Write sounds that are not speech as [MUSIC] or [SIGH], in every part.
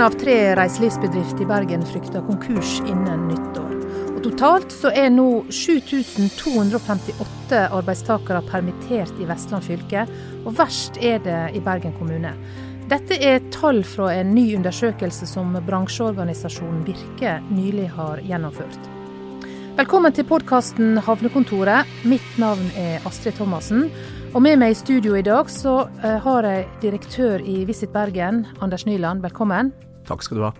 Én av tre reiselivsbedrifter i Bergen frykter konkurs innen nyttår. Og Totalt så er nå 7258 arbeidstakere permittert i Vestland fylke, og verst er det i Bergen kommune. Dette er tall fra en ny undersøkelse som bransjeorganisasjonen Virke nylig har gjennomført. Velkommen til podkasten Havnekontoret. Mitt navn er Astrid Thomassen. Og med meg i studio i dag så eh, har jeg direktør i Visit Bergen, Anders Nyland. Velkommen. Takk skal du ha.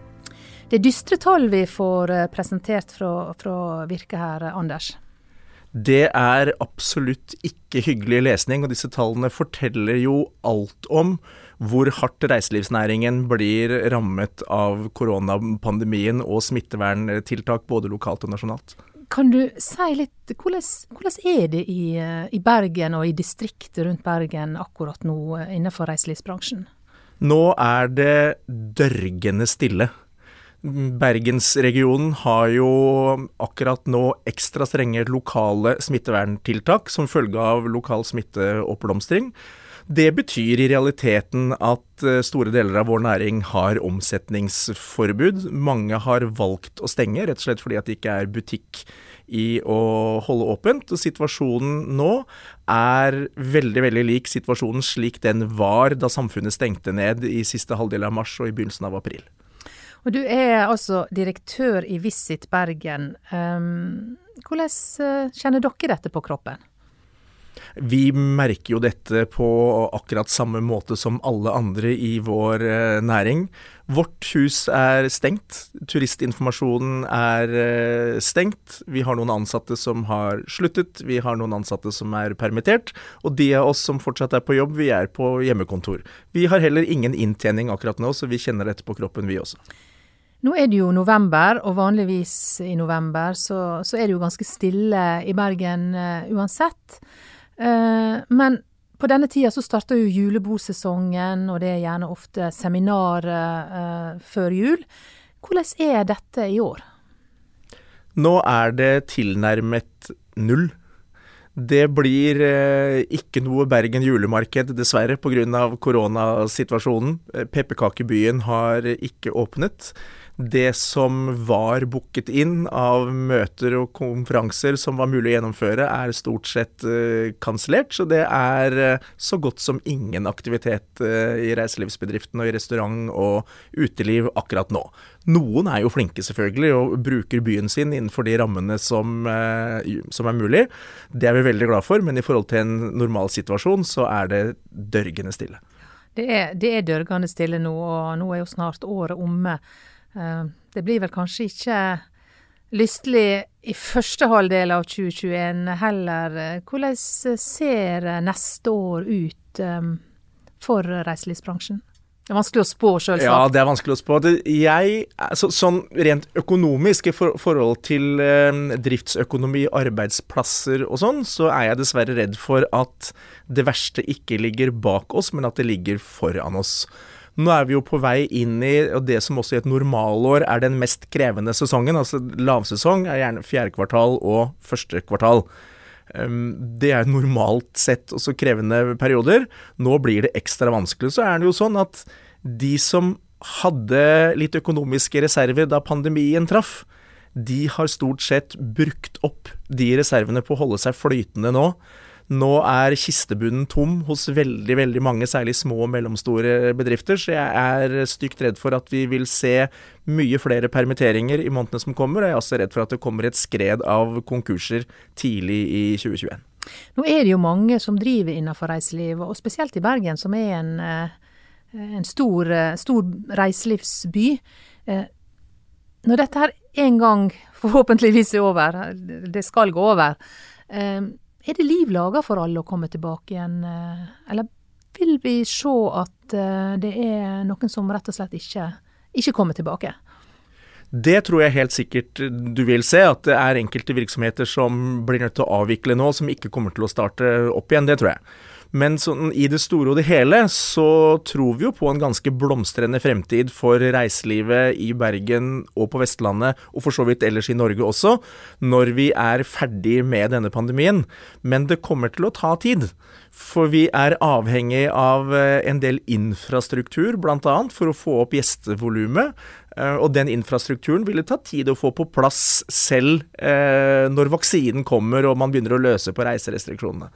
Det er dystre tall vi får eh, presentert fra, fra Virke her, Anders. Det er absolutt ikke hyggelig lesning, og disse tallene forteller jo alt om hvor hardt reiselivsnæringen blir rammet av koronapandemien og smitteverntiltak både lokalt og nasjonalt. Kan du si litt, hvordan, hvordan er det i, eh, i, Bergen og i distriktet rundt Bergen akkurat nå eh, innenfor reiselivsbransjen? Nå er det dørgende stille. Bergensregionen har jo akkurat nå ekstra strenge lokale smitteverntiltak som følge av lokal smitteoppblomstring. Det betyr i realiteten at eh, store deler av vår næring har omsetningsforbud. Mange har valgt å stenge, rett og slett fordi at det ikke er butikk i å holde åpent. Og situasjonen nå er veldig veldig lik situasjonen slik den var da samfunnet stengte ned i siste halvdel av mars og i begynnelsen av april. Og Du er altså direktør i Visit Bergen. Um, hvordan eh, kjenner dere dette på kroppen? Vi merker jo dette på akkurat samme måte som alle andre i vår eh, næring. Vårt hus er stengt. Turistinformasjonen er eh, stengt. Vi har noen ansatte som har sluttet. Vi har noen ansatte som er permittert. Og de av oss som fortsatt er på jobb, vi er på hjemmekontor. Vi har heller ingen inntjening akkurat nå, så vi kjenner dette på kroppen, vi også. Nå er det jo november, og vanligvis i november så, så er det jo ganske stille i Bergen uh, uansett. Eh, men på denne tida så starter jo julebosesongen, og det er gjerne ofte seminarer eh, før jul. Hvordan er dette i år? Nå er det tilnærmet null. Det blir eh, ikke noe Bergen julemarked, dessverre, pga. koronasituasjonen. Pepperkakebyen har ikke åpnet det som var booket inn av møter og konferanser som var mulig å gjennomføre, er stort sett uh, kansellert. Så det er uh, så godt som ingen aktivitet uh, i reiselivsbedriften og i restaurant og uteliv akkurat nå. Noen er jo flinke selvfølgelig og bruker byen sin innenfor de rammene som, som er mulig. Det er vi veldig glad for, men i forhold til en normal situasjon så er det dørgende stille. Det er, det er dørgende stille nå, og nå er jo snart året omme. Eh, det blir vel kanskje ikke lystelig i første halvdel av 2021 heller. Hvordan ser neste år ut um, for reiselivsbransjen? Det er vanskelig å spå, selvsagt. Ja, det er vanskelig å spå. Jeg, så, sånn rent økonomisk i for, forhold til eh, driftsøkonomi, arbeidsplasser og sånn, så er jeg dessverre redd for at det verste ikke ligger bak oss, men at det ligger foran oss. Nå er vi jo på vei inn i det som også i et normalår er den mest krevende sesongen. Altså lavsesong er gjerne fjerde kvartal og første kvartal. Ehm, det er normalt sett også krevende perioder. Nå blir det ekstra vanskelig. Så er det jo sånn at de som hadde litt økonomiske reserver da pandemien traff, de har stort sett brukt opp de reservene på å holde seg flytende nå. Nå er kistebunnen tom hos veldig veldig mange, særlig små og mellomstore bedrifter, så jeg er stygt redd for at vi vil se mye flere permitteringer i månedene som kommer. Og jeg er også redd for at det kommer et skred av konkurser tidlig i 2021. Nå er det jo mange som driver innenfor reiseliv, og spesielt i Bergen, som er en, eh, en stor, eh, stor reiselivsby. Eh, når dette her en gang forhåpentligvis er over, det skal gå over, er det liv laga for alle å komme tilbake igjen, eh, eller vil vi se at eh, det er noen som rett og slett ikke, ikke kommer tilbake? Det tror jeg helt sikkert du vil se, at det er enkelte virksomheter som blir nødt til å avvikle nå, som ikke kommer til å starte opp igjen. Det tror jeg. Men sånn, i det store og det hele så tror vi jo på en ganske blomstrende fremtid for reiselivet i Bergen og på Vestlandet, og for så vidt ellers i Norge også, når vi er ferdig med denne pandemien. Men det kommer til å ta tid. For vi er avhengig av eh, en del infrastruktur, bl.a. for å få opp gjestevolumet. Eh, og den infrastrukturen vil ta tid å få på plass selv eh, når vaksinen kommer og man begynner å løse på reiserestriksjonene.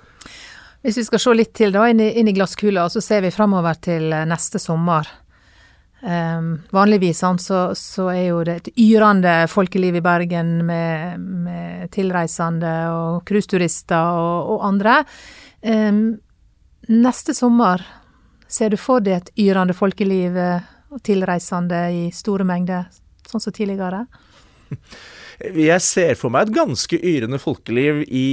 Hvis vi skal se litt til da, inn i, inn i glasskula, så ser vi framover til neste sommer. Um, vanligvis så, så, er jo det et yrende folkeliv i Bergen med, med tilreisende og cruiseturister og, og, andre. Um, neste sommer, ser du for deg et yrende folkeliv eh, og tilreisende i store mengder, sånn som tidligere? [LAUGHS] Jeg ser for meg et ganske yrende folkeliv i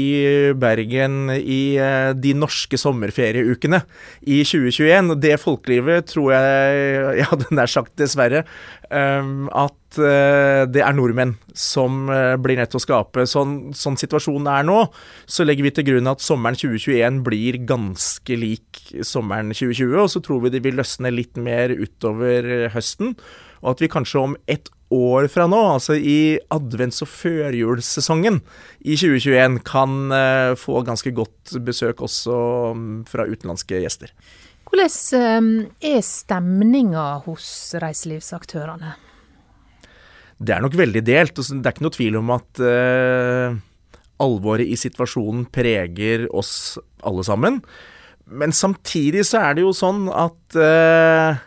Bergen i eh, de norske sommerferieukene i 2021. Det folkelivet tror jeg, [LAUGHS] jeg hadde nær sagt dessverre, um, at uh, det er nordmenn som uh, blir nødt til å skape. Sånn, sånn, situasjonen er nå, så legger vi til grunn at sommeren 2021 blir ganske lik sommeren 2020, og så tror vi det vil løsne litt mer utover høsten. Og at vi kanskje om ett år fra nå, altså i advents- og førjulssesongen i 2021, kan uh, få ganske godt besøk også um, fra utenlandske gjester. Hvordan um, er stemninga hos reiselivsaktørene? Det er nok veldig delt. Altså, det er ikke noe tvil om at uh, alvoret i situasjonen preger oss alle sammen. Men samtidig så er det jo sånn at uh,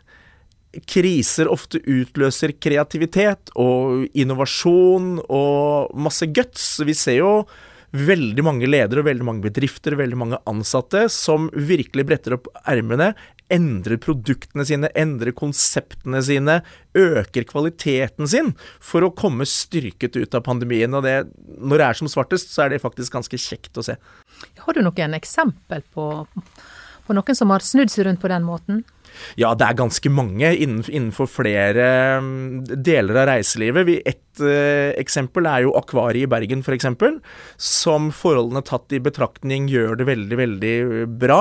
kriser ofte utløser kreativitet og innovasjon og masse guts. Vi ser jo veldig mange ledere, veldig mange bedrifter, veldig mange ansatte som virkelig bretter opp ermene, endrer produktene sine, endrer konseptene sine, øker kvaliteten sin for å komme styrket ut av pandemien. Og det, når det er som svartest, så er det faktisk ganske kjekt å se. Har du noen eksempel på, på noen som har snudd seg rundt på den måten? Ja, det er ganske mange innenfor flere mm, deler av reiselivet. Et uh, eksempel er jo Akvariet i Bergen, f.eks., for som forholdene tatt i betraktning gjør det veldig, veldig eh, bra.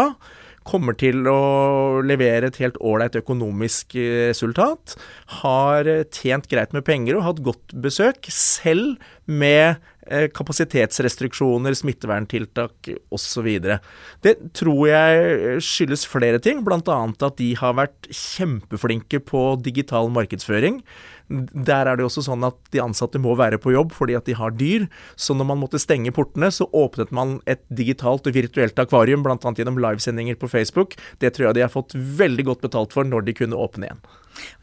Kommer til å levere et helt ålreit økonomisk eh, resultat. Har tjent greit med penger og hatt godt besøk, selv med Eh, kapasitetsrestriksjoner, smitteverntiltak osv. Det tror jeg skyldes flere ting, bl.a. at de har vært kjempeflinke på digital markedsføring. Der er det også sånn at de ansatte må være på jobb fordi at de har dyr. Så når man måtte stenge portene, så åpnet man et digitalt og virtuelt akvarium, bl.a. gjennom livesendinger på Facebook. Det tror jeg de har fått veldig godt betalt for når de kunne åpne igjen.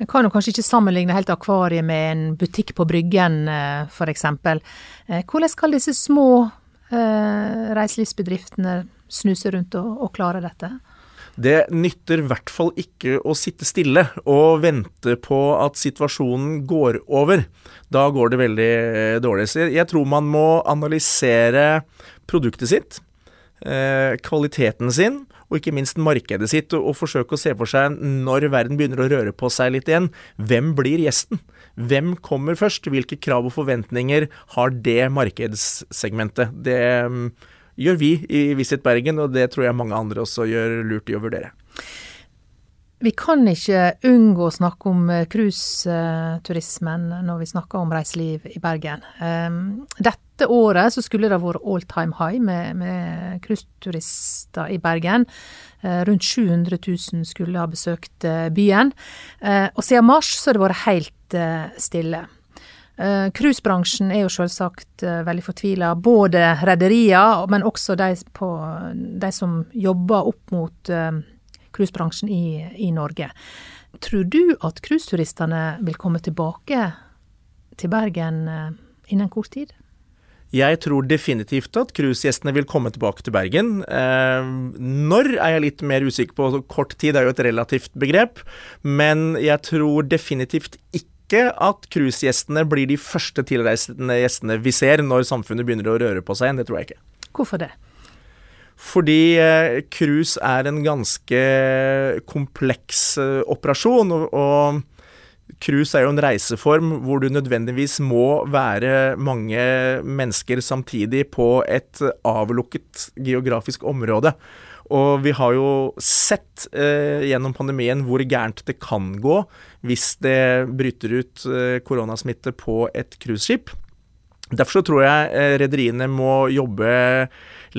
Man kan jo kanskje ikke sammenligne helt akvariet med en butikk på Bryggen eh, f.eks. Eh, hvordan skal disse små eh, reiselivsbedriftene snuse rundt og, og klare dette? Det nytter i hvert fall ikke å sitte stille og vente på at situasjonen går over. Da går det veldig dårlig. Så jeg tror man må analysere produktet sitt, kvaliteten sin, og ikke minst markedet sitt, og, forsøke å se for seg, når verden begynner å røre på seg litt igjen, hvem blir gjesten? Hvem kommer først? Hvilke krav og forventninger har det markedssegmentet? Det um, gjør vi i Visit Bergen, og det tror jeg mange andre også gjør lurt i å vurdere. Vi kan ikke unngå å snakke om eh, cruiseturismen når vi snakker om reiseliv i Bergen. Um, dette året så skulle det vært all time high med, med cruiseturister i Bergen. Uh, rundt 700 000 skulle ha besøkt byen. Og siden mars så har det vært helt stille. Cruisebransjen er jo selvsagt veldig fortvila. Både rederier, men også de, på, de, som jobber opp mot cruisebransjen i, i Norge. Tror du at cruiseturistene vil komme tilbake til Bergen eh, innen kort tid? Jeg tror definitivt at cruisegjestene vil komme tilbake til Bergen. Eh, når er jeg litt mer usikker på. Kort tid er jo et relativt begrep. Men jeg tror definitivt ikke at cruisegjestene blir de første tilreisende gjestene vi ser når samfunnet begynner å røre på seg igjen. Det tror jeg ikke. Hvorfor det? Fordi eh, cruise er en ganske kompleks eh, operasjon. og Cruise er jo en reiseform hvor du nødvendigvis må være mange mennesker samtidig på et avlukket geografisk område. Og vi har jo sett eh, gjennom pandemien hvor gærent det kan gå hvis det bryter ut eh, koronasmitte på et cruiseskip. Derfor så tror jeg eh, rederiene må jobbe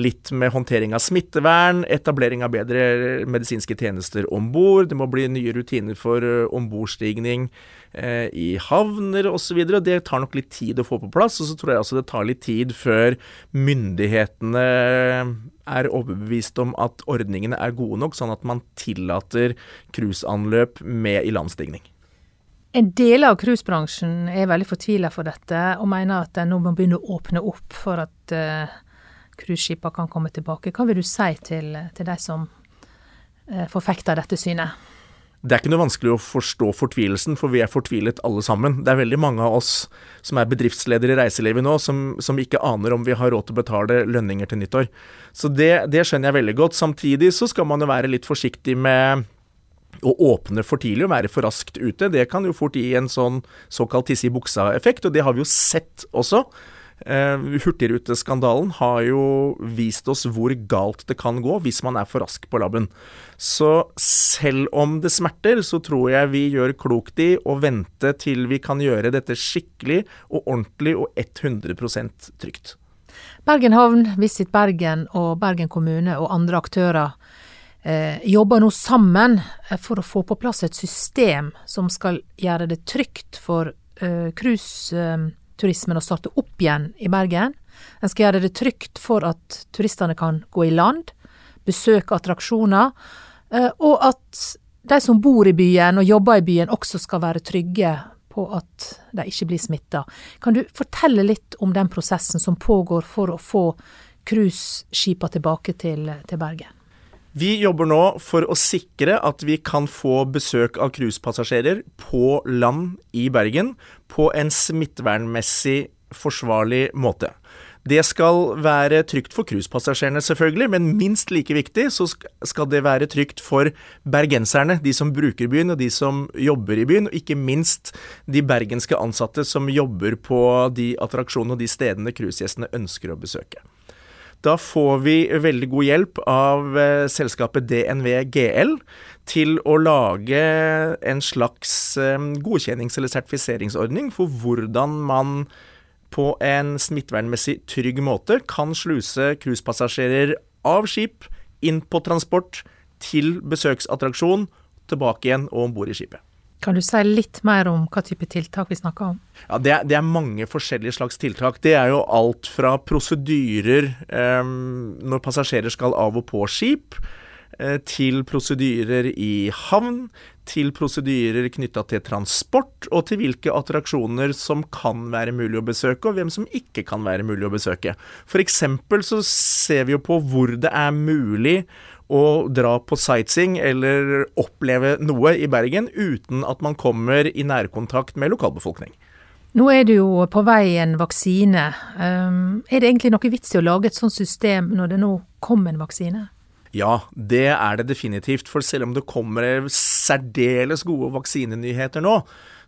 litt med håndtering av smittevern, etablering av bedre medisinske tjenester om bord. Det må bli nye rutiner for eh, ombordstigning eh, i havner osv. Det tar nok litt tid å få på plass. Og så tror jeg også det tar litt tid før myndighetene er overbevist om at ordningene er gode nok, sånn at man tillater cruiseanløp med ilandstigning. En del av cruisebransjen er veldig fortvila for dette, og mener at en nå må begynne å åpne opp for at uh, kan komme tilbake. Hva vil du si til, til de som uh, forfekter dette synet? Det er ikke noe vanskelig å forstå fortvilelsen, for vi er fortvilet alle sammen. Det er veldig mange av oss som er bedriftsledere i reiselivet nå, som, som ikke aner om vi har råd til å betale lønninger til nyttår. Så det, det skjønner jeg veldig godt. Samtidig så skal man jo være litt forsiktig med å åpne for tidlig og være for raskt ute, det kan jo fort gi en sånn såkalt tisse i buksa-effekt, og det har vi jo sett også. Uh, Hurtigruteskandalen har jo vist oss hvor galt det kan gå hvis man er for rask på labben. Så selv om det smerter, så tror jeg vi gjør klokt i å vente til vi kan gjøre dette skikkelig og ordentlig og 100 trygt. Bergen havn, Visit Bergen og Bergen kommune og andre aktører eh, jobber nå sammen eh, for å få på plass et system som skal gjøre det trygt for eh, cruiseturismen å starte opp igjen i Bergen. En skal gjøre det trygt for at turistene kan gå i land, besøke attraksjoner, eh, og at de som bor i byen og jobber i byen også skal være trygge på at de ikke blir smitta. Kan du fortelle litt om den prosessen som pågår for å få cruiseskipene tilbake til, til Bergen? Vi jobber nå for å sikre at vi kan få besøk av cruisepassasjerer på land i Bergen på en smittevernmessig forsvarlig måte. Det skal være trygt for cruisepassasjerene, selvfølgelig, men minst like viktig så skal det være trygt for bergenserne, de som bruker byen og de som jobber i byen, og ikke minst de bergenske ansatte som jobber på de attraksjonene og de stedene cruisegjestene ønsker å besøke. Da får vi veldig god hjelp av eh, selskapet DNV GL til å lage en slags eh, godkjennings- eller sertifiseringsordning for hvordan man på en smittevernmessig trygg måte kan sluse cruisepassasjerer av skip inn på transport til besøksattraksjon, tilbake igjen og om bord i skipet. Kan du si litt mer om hva type tiltak vi snakker om? Ja, det er, det er mange forskjellige slags tiltak. Det er jo alt fra prosedyrer eh, når passasjerer skal av og på skip, til prosedyrer i havn, til prosedyrer knytta til transport, og til hvilke attraksjoner som kan være mulig å besøke, og hvem som ikke kan være mulig å besøke. For eksempel så ser vi jo på hvor det er mulig å dra på sightseeing eller oppleve noe i Bergen uten at man kommer i nærkontakt med lokalbefolkning. Nå er det jo på vei en vaksine. Um, er det egentlig noe vits i å lage et sånt system når det nå kommer en vaksine? Ja, det er det definitivt. For selv om det kommer særdeles gode vaksinenyheter nå,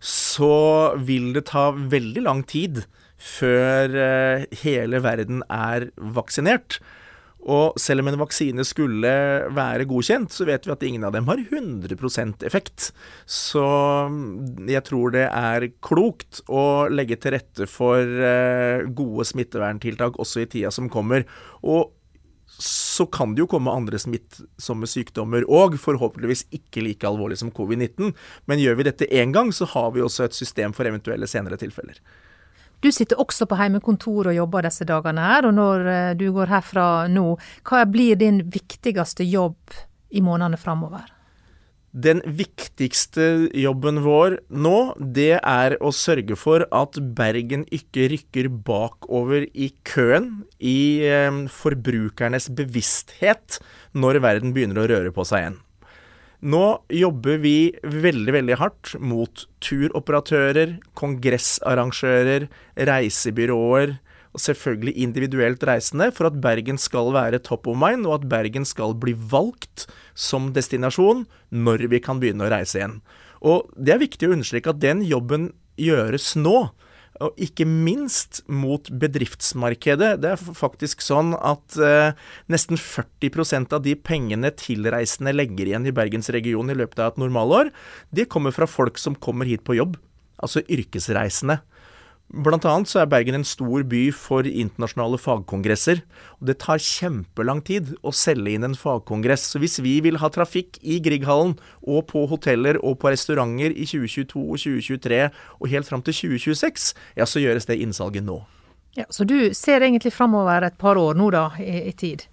så vil det ta veldig lang tid før eh, hele verden er vaksinert. Og selv om en vaksine skulle være godkjent, så vet vi at ingen av dem har 100% effekt. Så mm, jeg tror det er klokt å legge til rette for eh, gode smitteverntiltak også i tida som kommer. Og så kan det jo komme andre smittsomme sykdommer òg, forhåpentligvis ikke like alvorlig som covid-19. Men gjør vi dette én gang, så har vi også et system for eventuelle senere tilfeller. Du sitter også på heimekontor og jobber disse dagene her, og når eh, du går herfra nå, hva blir din viktigste jobb i månedene framover? Den viktigste jobben vår nå, det er å sørge for at Bergen ikke rykker bakover i køen i eh, forbrukernes bevissthet når verden begynner å røre på seg igjen. Nå jobber vi veldig, veldig hardt mot turoperatører, kongressarrangører, reisebyråer og selvfølgelig individuelt reisende for at Bergen skal være top of mind, og at Bergen skal bli valgt som destinasjon når vi kan begynne å reise igjen. Og det er viktig å understreke at den jobben gjøres nå. og ikke minst mot bedriftsmarkedet. Det er faktisk sånn at eh, nesten 40% av de pengene tilreisende legger igjen i Bergensregionen i løpet av et normalår, det kommer fra folk som kommer hit på jobb. Altså yrkesreisende. Blant annet så er Bergen en stor by for internasjonale fagkongresser. og Det tar kjempelang tid å selge inn en fagkongress. Så hvis vi vil ha trafikk i Grieghallen og på hoteller og på restauranter i 2022 og 2023 og helt fram til 2026, ja, så gjøres det innsalget nå. Ja, Så du ser egentlig framover et par år nå, da, i, i tid?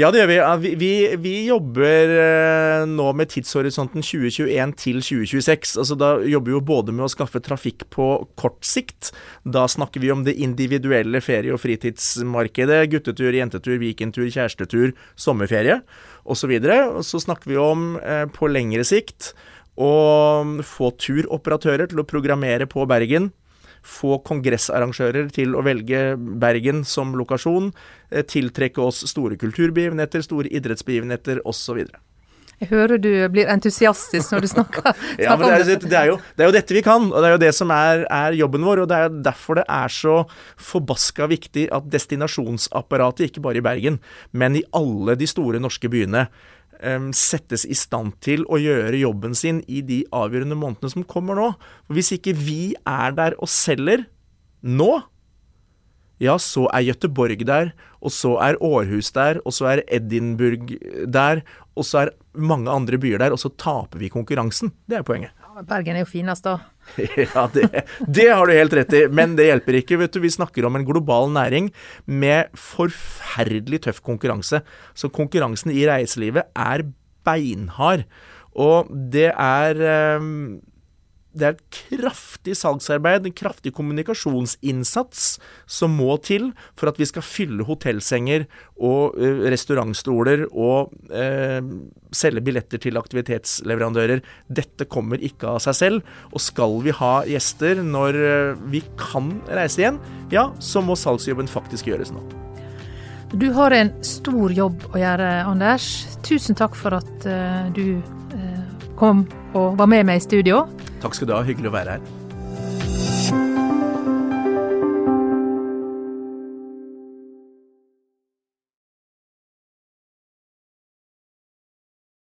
Ja, det gjør vi. Vi, vi, vi jobber eh, nå med tidshorisonten 2021 til 2026. Altså, da jobber vi jo både med å skaffe trafikk på kort sikt. Da snakker vi om det individuelle ferie- og fritidsmarkedet. Guttetur, jentetur, weekendtur, kjærestetur, sommerferie osv. Og så snakker vi om eh, på lengre sikt å få turoperatører til å programmere på Bergen få kongressarrangører til å velge Bergen som lokasjon, eh, tiltrekke oss store kulturbegivenheter, store idrettsbegivenheter osv. Jeg hører du blir entusiastisk når du snakker, [LAUGHS] ja, men det er, det, er jo, det er, jo, dette vi kan, og det er jo det som er, er, jobben vår. og Det er derfor det er så forbaska viktig at destinasjonsapparatet, ikke bare i Bergen, men i alle de store norske byene, settes i stand til å gjøre jobben sin i de avgjørende månedene som kommer nå. For Hvis ikke vi er der og selger nå, ja, så er Gøteborg der, og så er Århus der, og så er Edinburgh der, og så er mange andre byer der, og så taper vi konkurransen. Det er poenget. Bergen er jo finest, da. [LAUGHS] ja, det, det, har du helt rett i, men det hjelper ikke. vet du. Vi snakker om en global næring med forferdelig tøff konkurranse. Så konkurransen i reiselivet er beinhard. Og det er um, det er et kraftig salgsarbeid, en kraftig kommunikasjonsinnsats som må til for at vi skal fylle hotellsenger og uh, restaurantstoler og uh, selge billetter til aktivitetsleverandører. Dette kommer ikke av seg selv. Og skal vi ha gjester når uh, vi kan reise igjen, ja, så må salgsjobben faktisk gjøres nå. Du har en stor jobb å gjøre, Anders. Tusen takk for at du kom og var med meg i studio. Takk skal du ha. Hyggelig å være her.